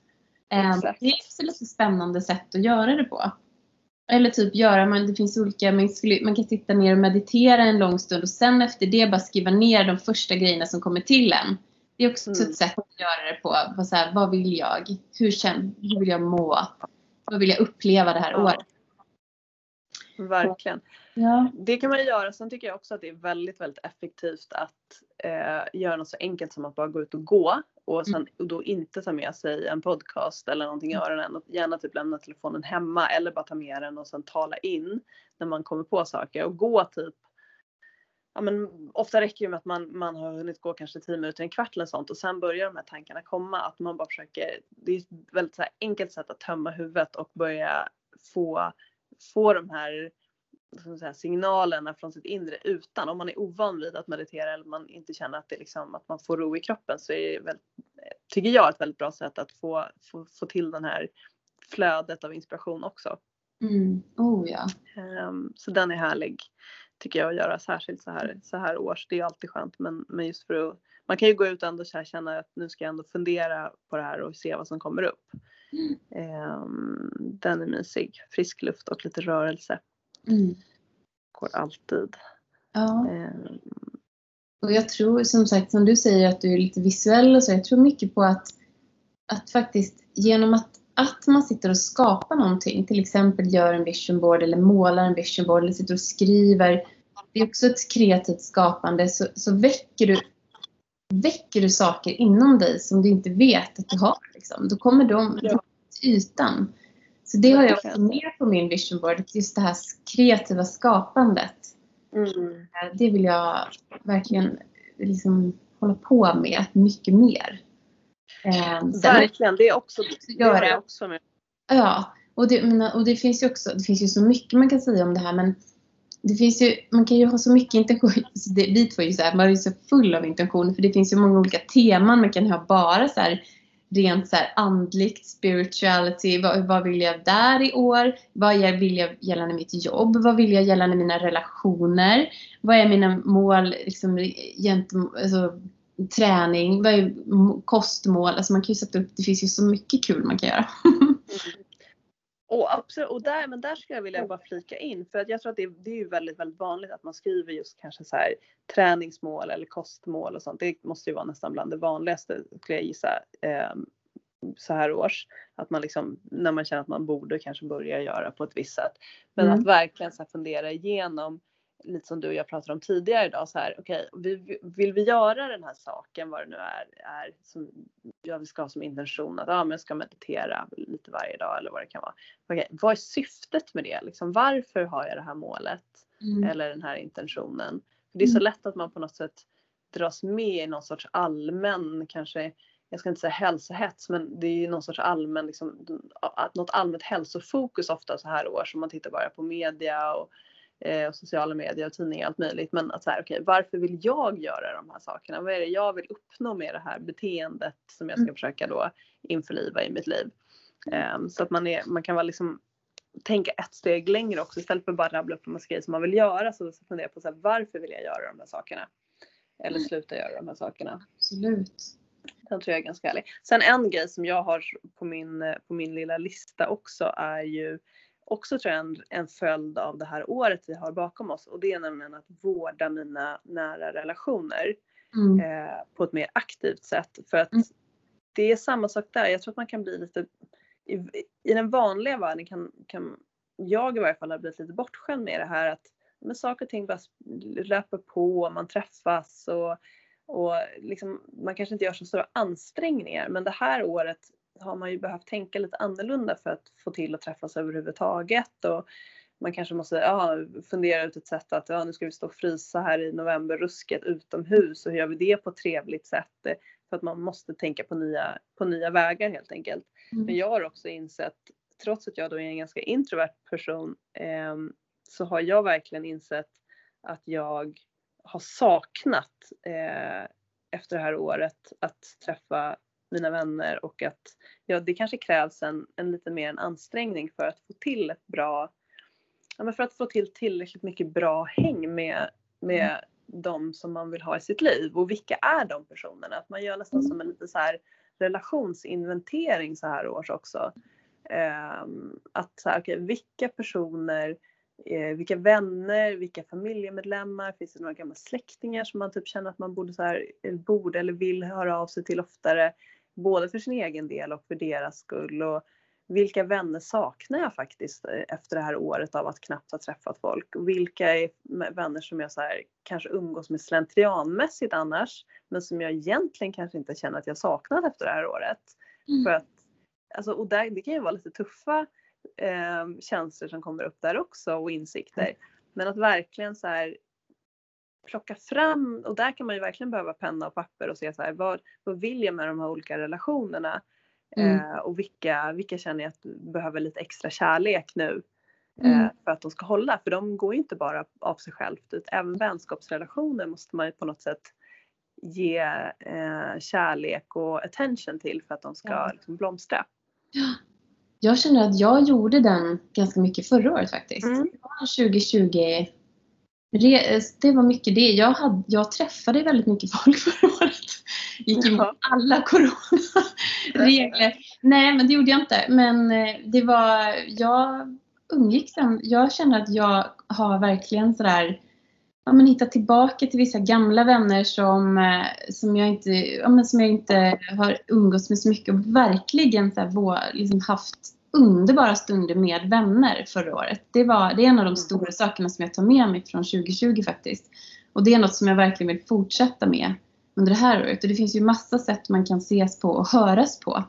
Um, det är också lite spännande sätt att göra det på. Eller typ göra, man, det finns olika, man, skulle, man kan sitta ner och meditera en lång stund och sen efter det bara skriva ner de första grejerna som kommer till en. Det är också mm. ett sätt att göra det på. på så här, vad vill jag? Hur, känner, hur vill jag må? Vad vill jag uppleva det här året?
Verkligen. Ja. Det kan man göra. Sen tycker jag också att det är väldigt, väldigt effektivt att eh, göra något så enkelt som att bara gå ut och gå och, sen, mm. och då inte ta med sig en podcast eller någonting i mm. öronen. Gärna typ lämna telefonen hemma eller bara ta med den och sen tala in när man kommer på saker och gå typ Ja, men ofta räcker det med att man, man har hunnit gå kanske 10 minuter, en kvart eller sånt och sen börjar de här tankarna komma. Att man bara försöker, det är ett väldigt så enkelt sätt att tömma huvudet och börja få, få de här säga, signalerna från sitt inre utan. Om man är ovan vid att meditera eller man inte känner att, det liksom, att man får ro i kroppen så är det väl, tycker jag ett väldigt bra sätt att få, få, få till den här flödet av inspiration också.
Mm. Oh, ja.
Um, så den är härlig tycker jag att göra särskilt så här, så här års. Det är alltid skönt men, men just för att man kan ju gå ut och ändå känna att nu ska jag ändå fundera på det här och se vad som kommer upp. Um, den är mysig. Frisk luft och lite rörelse. Mm. Går alltid.
Ja. Um. Och jag tror som sagt som du säger att du är lite visuell och så. Jag tror mycket på att, att faktiskt genom att, att man sitter och skapar någonting, till exempel gör en vision board eller målar en vision board eller sitter och skriver. Det är också ett kreativt skapande så, så väcker du väcker du saker inom dig som du inte vet att du har. Liksom. Då kommer de ja. till ytan. Så det har jag också med på min vision board, just det här kreativa skapandet. Mm. Det vill jag verkligen liksom hålla på med mycket mer.
Eh, verkligen, det är också, det har jag också med.
Ja, och det, och det finns ju också, det finns ju så mycket man kan säga om det här men det finns ju, man kan ju ha så mycket intentioner. Alltså vi två är ju så här, man är ju så full av intentioner för det finns ju många olika teman man kan ha bara så här rent så här andligt, spirituality, vad, vad vill jag där i år? Vad vill jag gällande mitt jobb? Vad vill jag gällande mina relationer? Vad är mina mål liksom, gentemot, alltså, träning? Vad är kostmål? Alltså man kan ju sätta upp, det finns ju så mycket kul man kan göra. Mm.
Och absolut, och där, men där skulle jag vilja bara flika in för att jag tror att det, det är ju väldigt, väldigt vanligt att man skriver just kanske så här träningsmål eller kostmål och sånt. Det måste ju vara nästan bland det vanligaste skulle jag gissa eh, så här års. Att man liksom när man känner att man borde kanske börja göra på ett visst sätt. Men mm. att verkligen så fundera igenom lite som du och jag pratade om tidigare idag så här okej, okay, vill vi göra den här saken vad det nu är, är som jag ska ha som intention att ja, men jag ska meditera lite varje dag eller vad det kan vara. Okay, vad är syftet med det? Liksom, varför har jag det här målet mm. eller den här intentionen? För det är så mm. lätt att man på något sätt dras med i någon sorts allmän kanske jag ska inte säga hälsohets men det är ju någon sorts allmän liksom, något allmänt hälsofokus ofta så här år som man tittar bara på media och eh, och sociala medier och tidningar och allt möjligt. Men att så här, okay, varför vill jag göra de här sakerna? Vad är det jag vill uppnå med det här beteendet som jag ska mm. försöka då införliva i mitt liv? Um, så att man, är, man kan vara liksom tänka ett steg längre också istället för att bara rabbla upp en massa grejer som man vill göra så fundera på så här, varför vill jag göra de här sakerna? Eller sluta göra de här sakerna.
Absolut.
Den tror jag är ganska härlig. Sen en grej som jag har på min, på min lilla lista också är ju också tror jag en, en följd av det här året vi har bakom oss och det är nämligen att vårda mina nära relationer mm. eh, på ett mer aktivt sätt. För att mm. det är samma sak där. Jag tror att man kan bli lite i, i den vanliga världen kan, kan jag i varje fall ha blivit lite bortskämd med det här att men saker och ting bara löper på, man träffas och, och liksom, man kanske inte gör så stora ansträngningar men det här året har man ju behövt tänka lite annorlunda för att få till att träffas överhuvudtaget och man kanske måste ja, fundera ut ett sätt att ja, nu ska vi stå och frysa här i novemberrusket utomhus och hur gör vi det på ett trevligt sätt? För att man måste tänka på nya, på nya vägar helt enkelt. Mm. Men jag har också insett, trots att jag då är en ganska introvert person, eh, så har jag verkligen insett att jag har saknat eh, efter det här året att träffa mina vänner och att ja, det kanske krävs en, en lite mer en ansträngning för att få till ett bra, ja, men för att få till tillräckligt mycket bra häng med, med mm. de som man vill ha i sitt liv och vilka är de personerna? Att man gör nästan mm. som en lite så här relationsinventering så här års också. Um, att så här, okay, vilka personer, eh, vilka vänner, vilka familjemedlemmar, finns det några gamla släktingar som man typ känner att man borde, så här, borde eller vill höra av sig till oftare? Både för sin egen del och för deras skull. Och vilka vänner saknar jag faktiskt eh, efter det här året av att knappt ha träffat folk? Vilka är vänner som jag så här, kanske umgås med slentrianmässigt annars men som jag egentligen kanske inte känner att jag saknat efter det här året. Mm. För att, alltså, och där, det kan ju vara lite tuffa eh, känslor som kommer upp där också och insikter. Mm. Men att verkligen så här, plocka fram och där kan man ju verkligen behöva penna och papper och se så här, vad, vad vill jag med de här olika relationerna? Mm. Eh, och vilka, vilka känner jag att behöver lite extra kärlek nu eh, mm. för att de ska hålla. För de går ju inte bara av sig självt. Även vänskapsrelationer måste man ju på något sätt ge eh, kärlek och attention till för att de ska ja. liksom, blomstra.
Ja. Jag känner att jag gjorde den ganska mycket förra året faktiskt. Mm. 2020 det var mycket det. Jag, hade, jag träffade väldigt mycket folk förra året. Gick emot alla coronaregler. Nej, men det gjorde jag inte. Men eh, det var, jag umgicks, jag känner att jag har verkligen sådär ja, men hittat tillbaka till vissa gamla vänner som, eh, som, jag, inte, ja, men som jag inte har umgåtts med så mycket och verkligen så här, liksom haft underbara stunder med vänner förra året. Det, var, det är en av de mm. stora sakerna som jag tar med mig från 2020 faktiskt. Och det är något som jag verkligen vill fortsätta med under det här året. Och det finns ju massa sätt man kan ses på och höras på.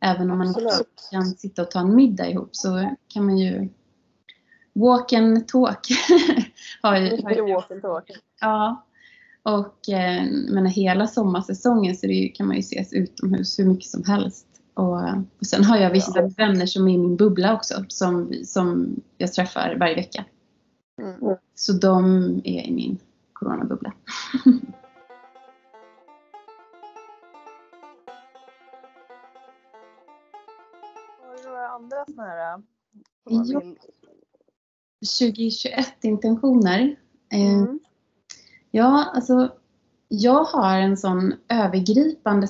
Även om man inte kan sitta och ta en middag ihop så kan man ju walk and talk.
har ju, har ju, walk and talk.
Ja. Och eh, menar, hela sommarsäsongen så det kan man ju ses utomhus hur mycket som helst. Och, och sen har jag vissa ja. vänner som är i min bubbla också som, som jag träffar varje vecka. Mm. Så de är i min coronabubbla.
Har du några andra sådana här
2021 intentioner? Eh, mm. Ja, alltså jag har en sån övergripande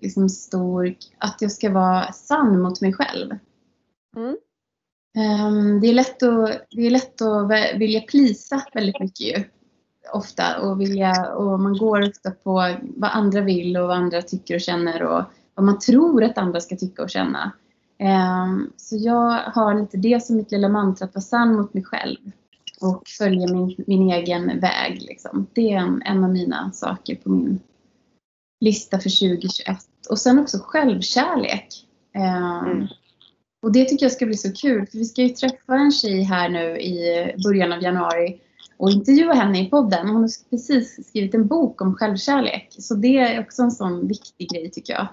liksom stor, att jag ska vara sann mot mig själv. Mm. Um, det, är lätt att, det är lätt att vilja plisa väldigt mycket ju, ofta och, vilja, och man går ofta på vad andra vill och vad andra tycker och känner och vad man tror att andra ska tycka och känna. Um, så jag har lite det som mitt lilla mantra, att vara sann mot mig själv och följa min, min egen väg. Liksom. Det är en, en av mina saker på min lista för 2021. Och sen också självkärlek. Um, mm. Och det tycker jag ska bli så kul för vi ska ju träffa en tjej här nu i början av januari och intervjua henne i podden. Hon har precis skrivit en bok om självkärlek. Så det är också en sån viktig grej tycker jag.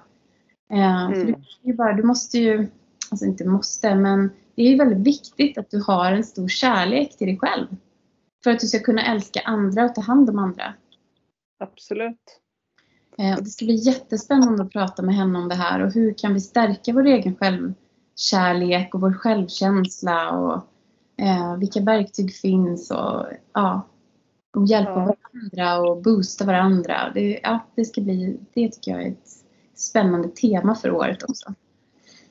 Uh, mm. för det är bara, du måste ju, alltså inte måste, men det är väldigt viktigt att du har en stor kärlek till dig själv. För att du ska kunna älska andra och ta hand om andra.
Absolut.
Eh, och det ska bli jättespännande att prata med henne om det här och hur kan vi stärka vår egen själv, kärlek och vår självkänsla och eh, vilka verktyg finns och ja, och hjälpa
Ja.
varandra och boosta varandra. Det, ja, det ska bli, det tycker jag är ett spännande tema för året också.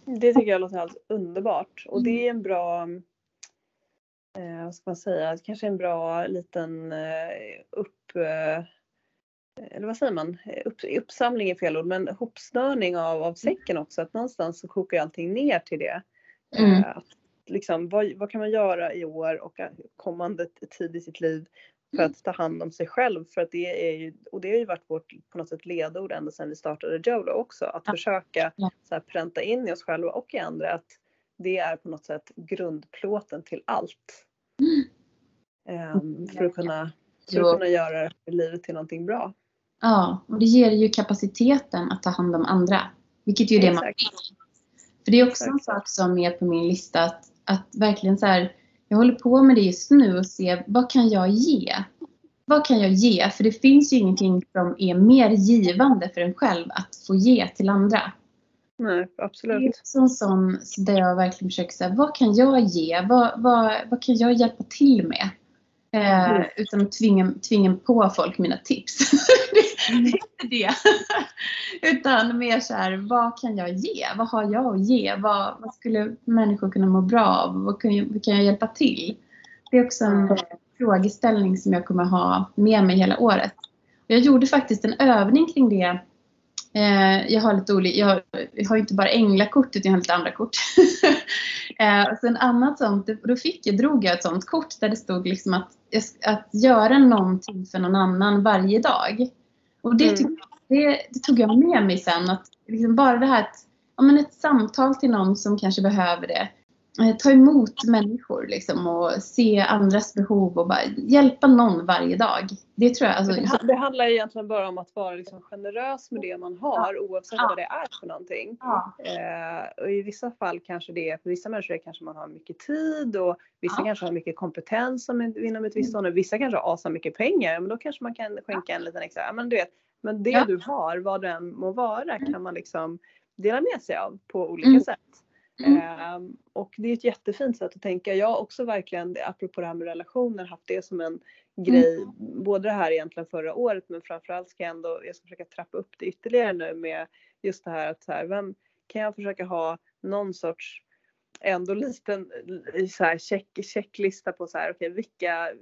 Det tycker jag låter alldeles underbart. Och
Mm.
det är en bra, eh, vad ska man säga, kanske en bra liten eh, upp, eh, eller vad säger man, upp, uppsamling är fel ord, men hopsnörning av, av säcken också. Att någonstans så kokar allting ner till det.
Mm.
Eh, att liksom, vad, vad kan man göra i år och eh, kommande tid i sitt liv för att ta hand om sig själv. För att det är ju, och det har ju varit vårt på något sätt ledord ända sedan vi startade Jolo också. Att
Ja.
försöka så här, pränta in i oss själva och i andra att det är på något sätt grundplåten till allt. Ehm, för att kunna, för att kunna göra livet till någonting bra.
Ja, och det ger ju kapaciteten att ta hand om andra. Vilket ju är det man
Exakt.
vill. För det är också en
Exakt.
sak som är på min lista att, att verkligen så här, jag håller på med det just nu och se vad kan jag ge? Vad kan jag ge? För det finns ju ingenting som är mer givande för en själv att få ge till andra.
Nej,
Det är
absolut.
också en sån där jag verkligen försöker säga, vad kan jag ge? Vad, vad, vad kan jag hjälpa till med? Eh,
Mm.
Utan att tvinga, tvinga på folk mina tips. det är inte det. utan mer så här, vad kan jag ge? Vad har jag att ge? Vad, vad skulle människor kunna må bra av? Vad kan jag, vad kan jag hjälpa till? Det är också en
Mm.
frågeställning som jag kommer ha med mig hela året. Jag gjorde faktiskt en övning kring det jag har lite olika, jag har, jag har inte bara änglakort utan jag har lite andra kort. eh, sen annat sånt, då fick jag, drog jag ett sånt kort där det stod liksom att, att göra någonting för någon annan varje dag. Och det,
Mm.
det, det tog jag med mig sen. Att liksom bara det här att, ja, men ett samtal till någon som kanske behöver det. Eh, ta emot människor liksom, och se andras behov och bara hjälpa någon varje dag. Det tror jag. Alltså,
Det, ha- det handlar egentligen bara om att vara liksom generös med det man har oavsett
Ja.
vad det är för någonting.
ja.
Eh, och i vissa fall kanske det är, för vissa människor kanske man har mycket tid och vissa
Ja.
kanske har mycket kompetens inom ett visst område. Vissa kanske har asa mycket pengar, men då kanske man kan skänka en liten extra. Ja, Men du vet, men det
Ja.
du har, vad det än må vara, kan man liksom dela med sig av på olika
Mm.
sätt.
Mm.
Ehm, och det är ett jättefint sätt att tänka. Jag har också verkligen, apropå det här med relationer, haft det som en grej. Både det här egentligen förra året men framförallt ska jag ändå, jag ska försöka trappa upp det ytterligare nu med just det här att så här, vem kan jag försöka ha någon sorts ändå liten så här, check, checklista på så här, okej vilka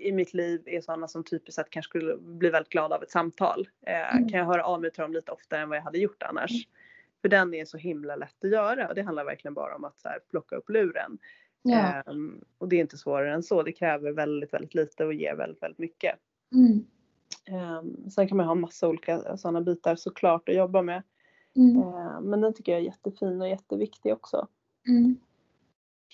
i mitt liv är sådana som typiskt sett kanske skulle bli väldigt glada av ett samtal. Eh,
Mm.
Kan jag höra av mig till dem lite oftare än vad jag hade gjort annars. För den är så himla lätt att göra och det handlar verkligen bara om att så här, plocka upp luren.
Ja.
Ehm, och det är inte svårare än så. Det kräver väldigt, väldigt lite och ger väldigt, väldigt mycket.
Mm.
Um, sen kan man ha massa olika sådana bitar såklart att jobba med.
Mm.
Ehm, men den tycker jag är jättefin och jätteviktig också.
Mm.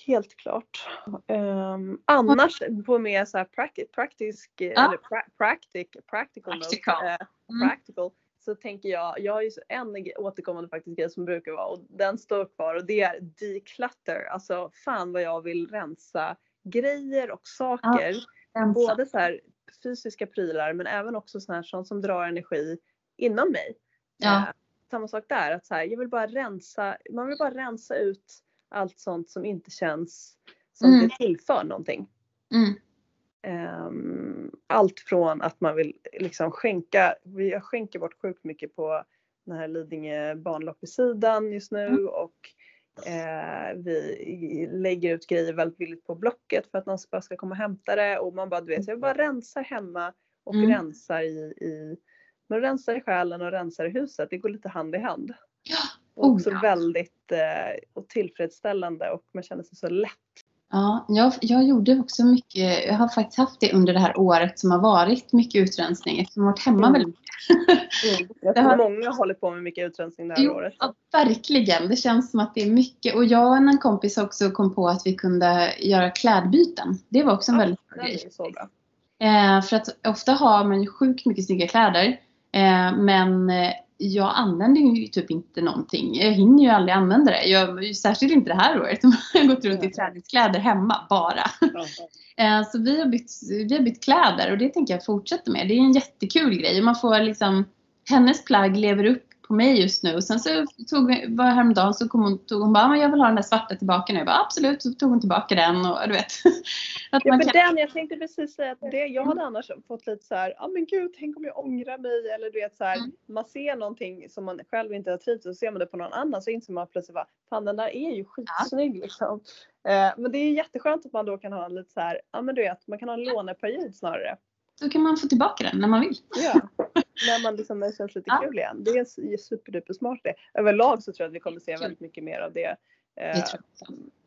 Helt klart. Ehm, annars på mer så här practi- praktisk,
Ja.
eller pra- practic, practical, note,
Practical.
eh,
Mm.
practical så tänker jag, jag har ju en återkommande faktiskt grej som brukar vara och den står kvar och det är declutter. Alltså fan vad jag vill rensa grejer och saker.
Ensam.
Både så här fysiska prylar men även också sånt här sånt som drar energi inom mig.
Ja.
Eh, samma sak där, att så här, jag vill bara rensa, man vill bara rensa ut allt sånt som inte känns som
Mm.
det tillför någonting.
Mm.
Ehm, allt från att man vill liksom skänka, vi- jag skänker bort sjukt mycket på den här Lidingö barnloppisidan just nu
Mm.
och eh, vi lägger ut grejer väldigt billigt på Blocket för att någon bara ska komma och hämta det och man bara du vet, jag bara rensar hemma och
Mm.
rensar i, i man rensar i själen och rensar i huset. Det går lite hand i hand.
Ja.
Och
Oh,
också
ja.
väldigt eh, och tillfredsställande och man känner sig så lätt.
Ja, jag, jag gjorde också mycket, jag har faktiskt haft det under det här året som har varit mycket utrensning eftersom jag har varit hemma
Mm.
väldigt mycket.
Jag
Det
tror
har-
många har hållit på med mycket utrensning det här
Jo,
året.
ja, verkligen. Det känns som att det är mycket. Och jag och en kompis också kom på att vi kunde göra klädbyten. Det var också en
Ja,
väldigt bra grej.
ju så bra.
Eh, för att ofta har man ju sjukt mycket snygga kläder. Eh, men eh, jag använder ju typ inte någonting. Jag hinner ju aldrig använda det. Jag, särskilt inte det här året. Jag har gått runt i träningskläder hemma bara. Eh, Så vi har, bytt, vi har bytt kläder och det tänker jag fortsätta med. Det är en jättekul grej. Man får liksom, hennes plagg lever upp på mig just nu. Och sen så tog var häromdagen så kom hon, tog hon bara, jag vill ha den där svarta tillbaka nu. Jag bara, absolut, så tog hon tillbaka den och du vet.
att ja, man kan... den, jag tänkte precis säga att det, jag hade annars fått lite så här, ja ah, men gud, tänk om jag ångrar mig eller du vet så här, mm. man ser någonting som man själv inte har trivts och ser man det på någon annan så inser man plötsligt bara, fan den där är ju skitsnygg ja. liksom. Eh, men det är jätteskönt att man då kan ha en lite så här, ja men du vet, man kan ha en låneperiod snarare.
Då kan man få tillbaka den när man vill.
Ja, när man liksom, när det känns lite ja. kul igen. Det är superduper smart det. Överlag så tror jag att vi kommer se väldigt mycket mer av det. Eh,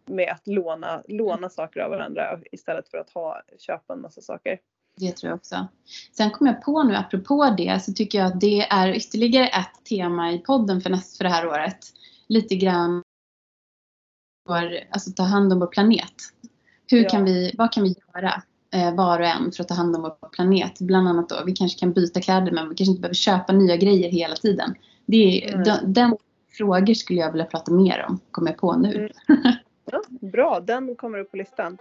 med att låna, låna saker av varandra istället för att ha, köpa en massa saker.
Det tror jag också. Sen kom jag på nu, apropå det, så tycker jag att det är ytterligare ett tema i podden för, näst, för det här året. Lite grann för, alltså ta hand om vår planet. Hur ja. kan vi, vad kan vi göra var och en för att ta hand om vår planet? Bland annat då, vi kanske kan byta kläder men vi kanske inte behöver köpa nya grejer hela tiden. Det är, mm. den, den frågor skulle jag vilja prata mer om, kommer jag på nu. Mm.
Ja, bra, den kommer upp på listan.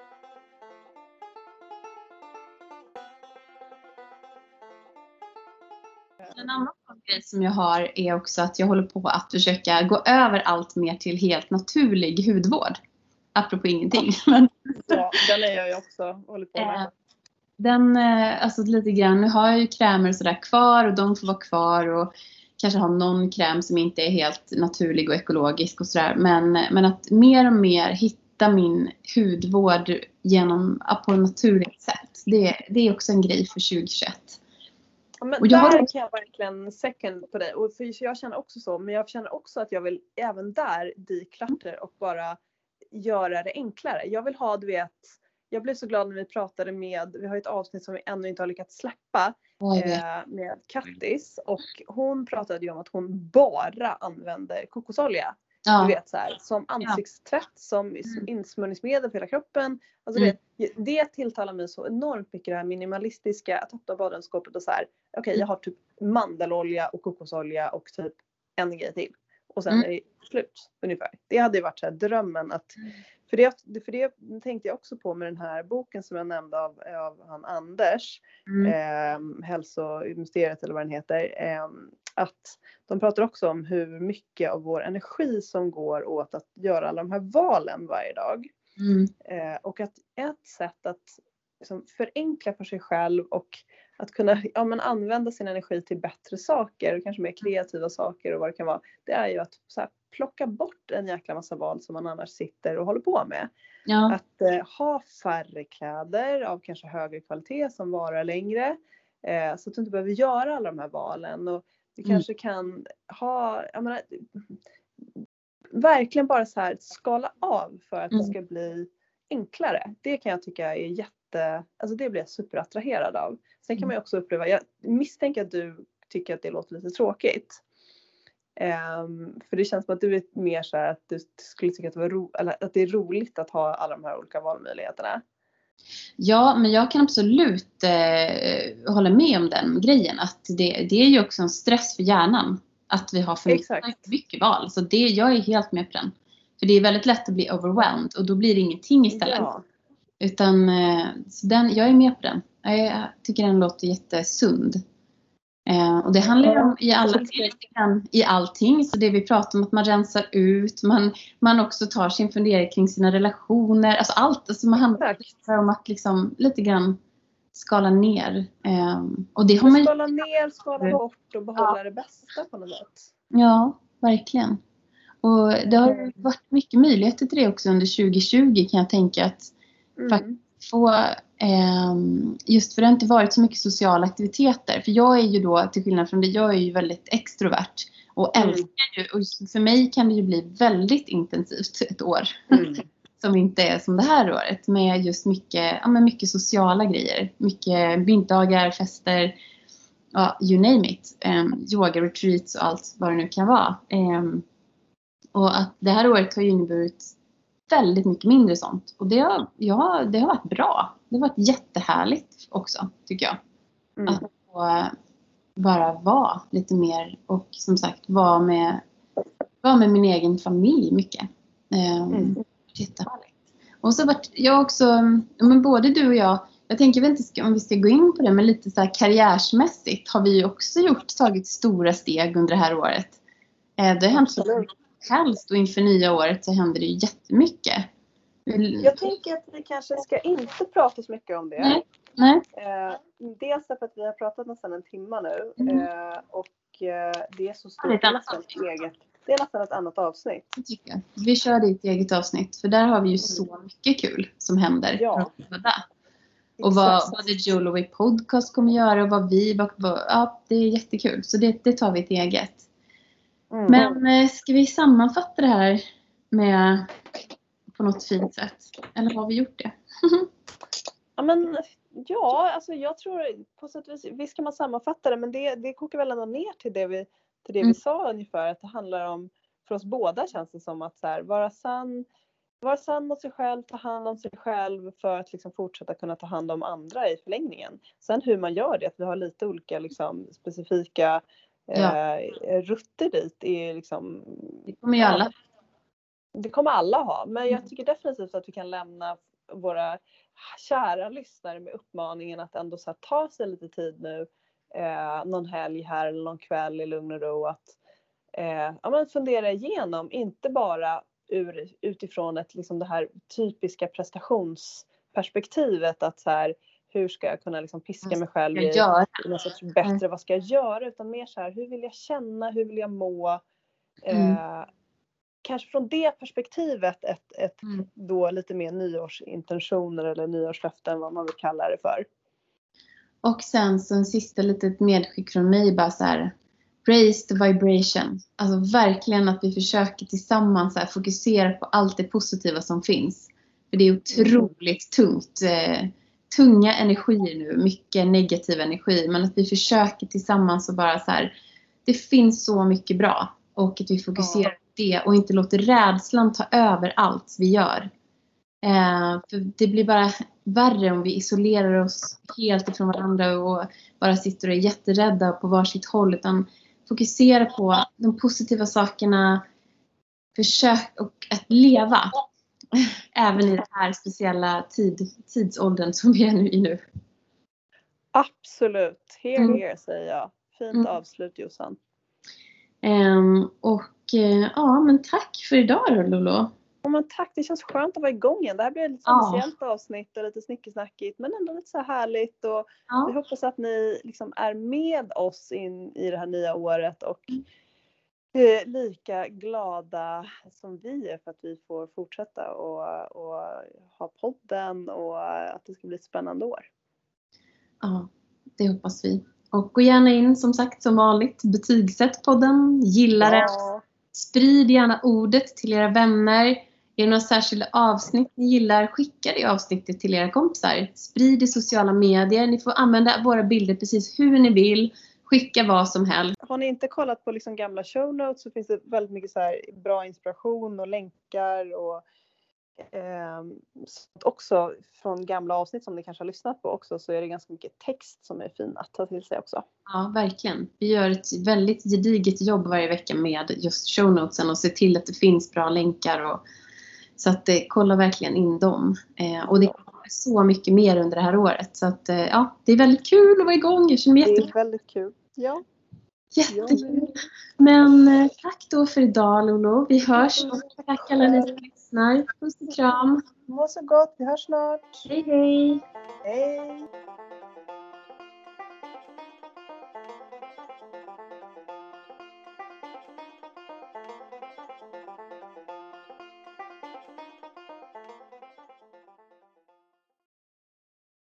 En annan grej som jag har är också att jag håller på att försöka gå över allt mer till helt naturlig hudvård. Apropå ingenting. Men
ja, den är jag ju också hållit på med. Eh,
den, eh, alltså lite grann, nu har jag ju krämer och sådär kvar och de får vara kvar och kanske ha någon kräm som inte är helt naturlig och ekologisk och sådär. Men, men att mer och mer hitta min hudvård genom, på ett naturligt sätt. Det, det är också en grej för 2021.
Ja, men och jag där har... kan jag verkligen second på dig. Och för jag känner också så. Men jag känner också att jag vill även där declutter och bara göra det enklare. Jag vill ha, du vet, jag blev så glad när vi pratade med, vi har ett avsnitt som vi ännu inte har lyckats släppa eh, med Kattis och hon pratade ju om att hon bara använder kokosolja. Ja. Du vet så här, som ansiktstvätt, som mm. insmörjningsmedel för hela kroppen. Alltså mm. det, det tilltalar mig så enormt mycket det här minimalistiska, att öppna badrumsskåpet och så här, okej okay, jag har typ mandelolja och kokosolja och typ en grej till. Och sen mm. är det slut ungefär. Det hade ju varit så här, drömmen att mm. För det, för det tänkte jag också på med den här boken som jag nämnde av, av han Anders, mm. eh, Hälsomysteriet eller vad den heter. Eh, att de pratar också om hur mycket av vår energi som går åt att göra alla de här valen varje dag. Mm. Eh, och att ett sätt att liksom, förenkla för sig själv och att kunna ja, men använda sin energi till bättre saker och kanske mer kreativa saker och vad det kan vara. Det är ju att så här, plocka bort en jäkla massa val som man annars sitter och håller på med. Ja. Att eh, ha färre kläder av kanske högre kvalitet som varar längre. Eh, så att du inte behöver göra alla de här valen. Och du mm. kanske kan ha, jag menar, verkligen bara så här skala av för att mm. det ska bli enklare. Det kan jag tycka är jätte, alltså det blir jag superattraherad av. Sen kan mm. man ju också uppleva, jag misstänker att du tycker att det låter lite tråkigt. Um, för det känns som att du är mer så att du skulle tycka att det, ro, att det är roligt att ha alla de här olika valmöjligheterna.
Ja, men jag kan absolut eh, hålla med om den grejen. Att det, det är ju också en stress för hjärnan. Att vi har för mycket, mycket val. Så det, jag är helt med på den. För det är väldigt lätt att bli overwhelmed och då blir det ingenting istället. Ja. Utan, eh, så den, jag är med på den. Jag tycker den låter jättesund. Eh, och det handlar ju om i, alla, i allting. Så det vi pratar om att man rensar ut, man, man också tar sin fundering kring sina relationer. Alltså allt. Alltså man handlar om att liksom lite grann skala ner. Eh, och det har man
skala ner, skala bort och behålla ja. det bästa på något sätt.
Ja, verkligen. Och det har mm. varit mycket möjligheter till det också under 2020 kan jag tänka att mm. få Ehm, just för det har inte varit så mycket sociala aktiviteter. För jag är ju då, till skillnad från det, jag är ju väldigt extrovert. Och mm. älskar ju, och för mig kan det ju bli väldigt intensivt ett år. Mm. som inte är som det här året. Med just mycket, ja, men mycket sociala grejer. Mycket middagar, fester, ja, you name it. Um, yoga retreats och allt vad det nu kan vara. Um, och att det här året har ju inneburit väldigt mycket mindre sånt. Och det har, ja, det har varit bra. Det har varit jättehärligt också, tycker jag. Mm. Att få eh, bara vara lite mer och som sagt vara med, vara med min egen familj mycket. Um, mm. Jättehärligt. Och så vart jag också, men både du och jag, jag tänker väl inte om vi ska gå in på det, men lite så här karriärsmässigt har vi ju också gjort, tagit stora steg under det här året. Eh, det har hänt så mycket helst och inför nya året så händer det ju jättemycket.
Jag tänker att vi kanske ska inte prata så mycket om det.
Nej. Nej.
Eh, dels därför att vi har pratat nästan en timme nu
Mm.
eh, och eh, det är så
Ja, det är
stort.
ett
nästan
avsnitt.
eget. Det är nästan ett annat avsnitt.
Det tycker jag. Vi kör det i ett eget avsnitt för där har vi ju så mycket kul som händer.
Ja.
Och vad, vad The Jewelry Podcast kommer göra och vad vi, vad, vad, ja det är jättekul. Så det, det tar vi ett eget.
Mm.
Men eh, ska vi sammanfatta det här med på något fint sätt? Eller har vi gjort det?
Ja, men, ja, alltså jag tror på sätt och vis, visst kan man sammanfatta det men det, det kokar väl ändå ner till det vi, till det
Mm.
vi sa ungefär att det handlar om, för oss båda känns det som att så här, vara sann vara sann mot sig själv, ta hand om sig själv för att liksom fortsätta kunna ta hand om andra i förlängningen. Sen hur man gör det, att vi har lite olika liksom, specifika
Ja.
eh, rutter dit är liksom
Det kommer ju alla.
det kommer alla ha, men jag tycker definitivt att vi kan lämna våra kära lyssnare med uppmaningen att ändå så ta sig lite tid nu eh, någon helg här eller någon kväll i lugn och ro att eh, ja, men fundera igenom, inte bara ur, utifrån ett, liksom det här typiska prestationsperspektivet att så här, hur ska jag kunna liksom piska mig själv i, i något sorts bättre, vad ska jag göra? Utan mer så här, hur vill jag känna, hur vill jag må?
Mm.
Eh, kanske från det perspektivet ett, ett
Mm.
då lite mer nyårsintentioner eller nyårslöften vad man vill kalla det för.
Och sen så en sista litet medskick från mig bara så här. Raise the vibration. Alltså verkligen att vi försöker tillsammans här, fokusera på allt det positiva som finns. För det är otroligt tungt. Eh, tunga energier nu. Mycket negativ energi. Men att vi försöker tillsammans och bara så här. Det finns så mycket bra. Och att vi fokuserar på det och inte låter rädslan ta över allt vi gör. Eh, för det blir bara värre om vi isolerar oss helt ifrån varandra och bara sitter och är jätterädda på varsitt håll. Utan fokusera på de positiva sakerna. Försök och att leva. Även i den här speciella tid, tidsåldern som vi är nu i nu.
Absolut, here
Mm.
here säger jag. Fint
Mm.
avslut Jossan.
Ehm, och eh, ja, men tack för idag då Lolo.
Ja, men tack, det känns skönt att vara igång igen. Det här blir ett lite
Ja.
speciellt avsnitt och lite snickesnackigt men ändå lite så här härligt och vi
Ja,
hoppas att ni liksom är med oss in i det här nya året och
Mm.
Eh, lika glada som vi är för att vi får fortsätta och, och ha podden och att det ska bli ett spännande år.
ja, det hoppas vi. Och gå gärna in som sagt som vanligt. Betygsätt podden. Gilla den.
Ja,
Sprid gärna ordet till era vänner. Är det några särskilda avsnitt ni gillar, skicka det avsnittet till era kompisar. Sprid i sociala medier. Ni får använda våra bilder precis hur ni vill. Skicka vad som helst.
Har ni inte kollat på liksom gamla show notes så finns det väldigt mycket så bra inspiration och länkar och så också från gamla avsnitt som ni kanske har lyssnat på också så är det ganska mycket text som är fin att ta till sig också.
Ja, verkligen. Vi gör ett väldigt gediget jobb varje vecka med just show notesen och ser till att det finns bra länkar. Och, så att eh, kolla verkligen in dem. Eh, och det så mycket mer under det här året. Så att eh, ja, det är väldigt kul att vara igång. Jag känner mig
Det är väldigt kul. Ja,
jättekul. Men eh, tack då för idag Lolo. Vi hörs och tack alla ni som lyssnar. Puss och kram.
må så gott. Vi hörs snart.
Hej hej!
Hej!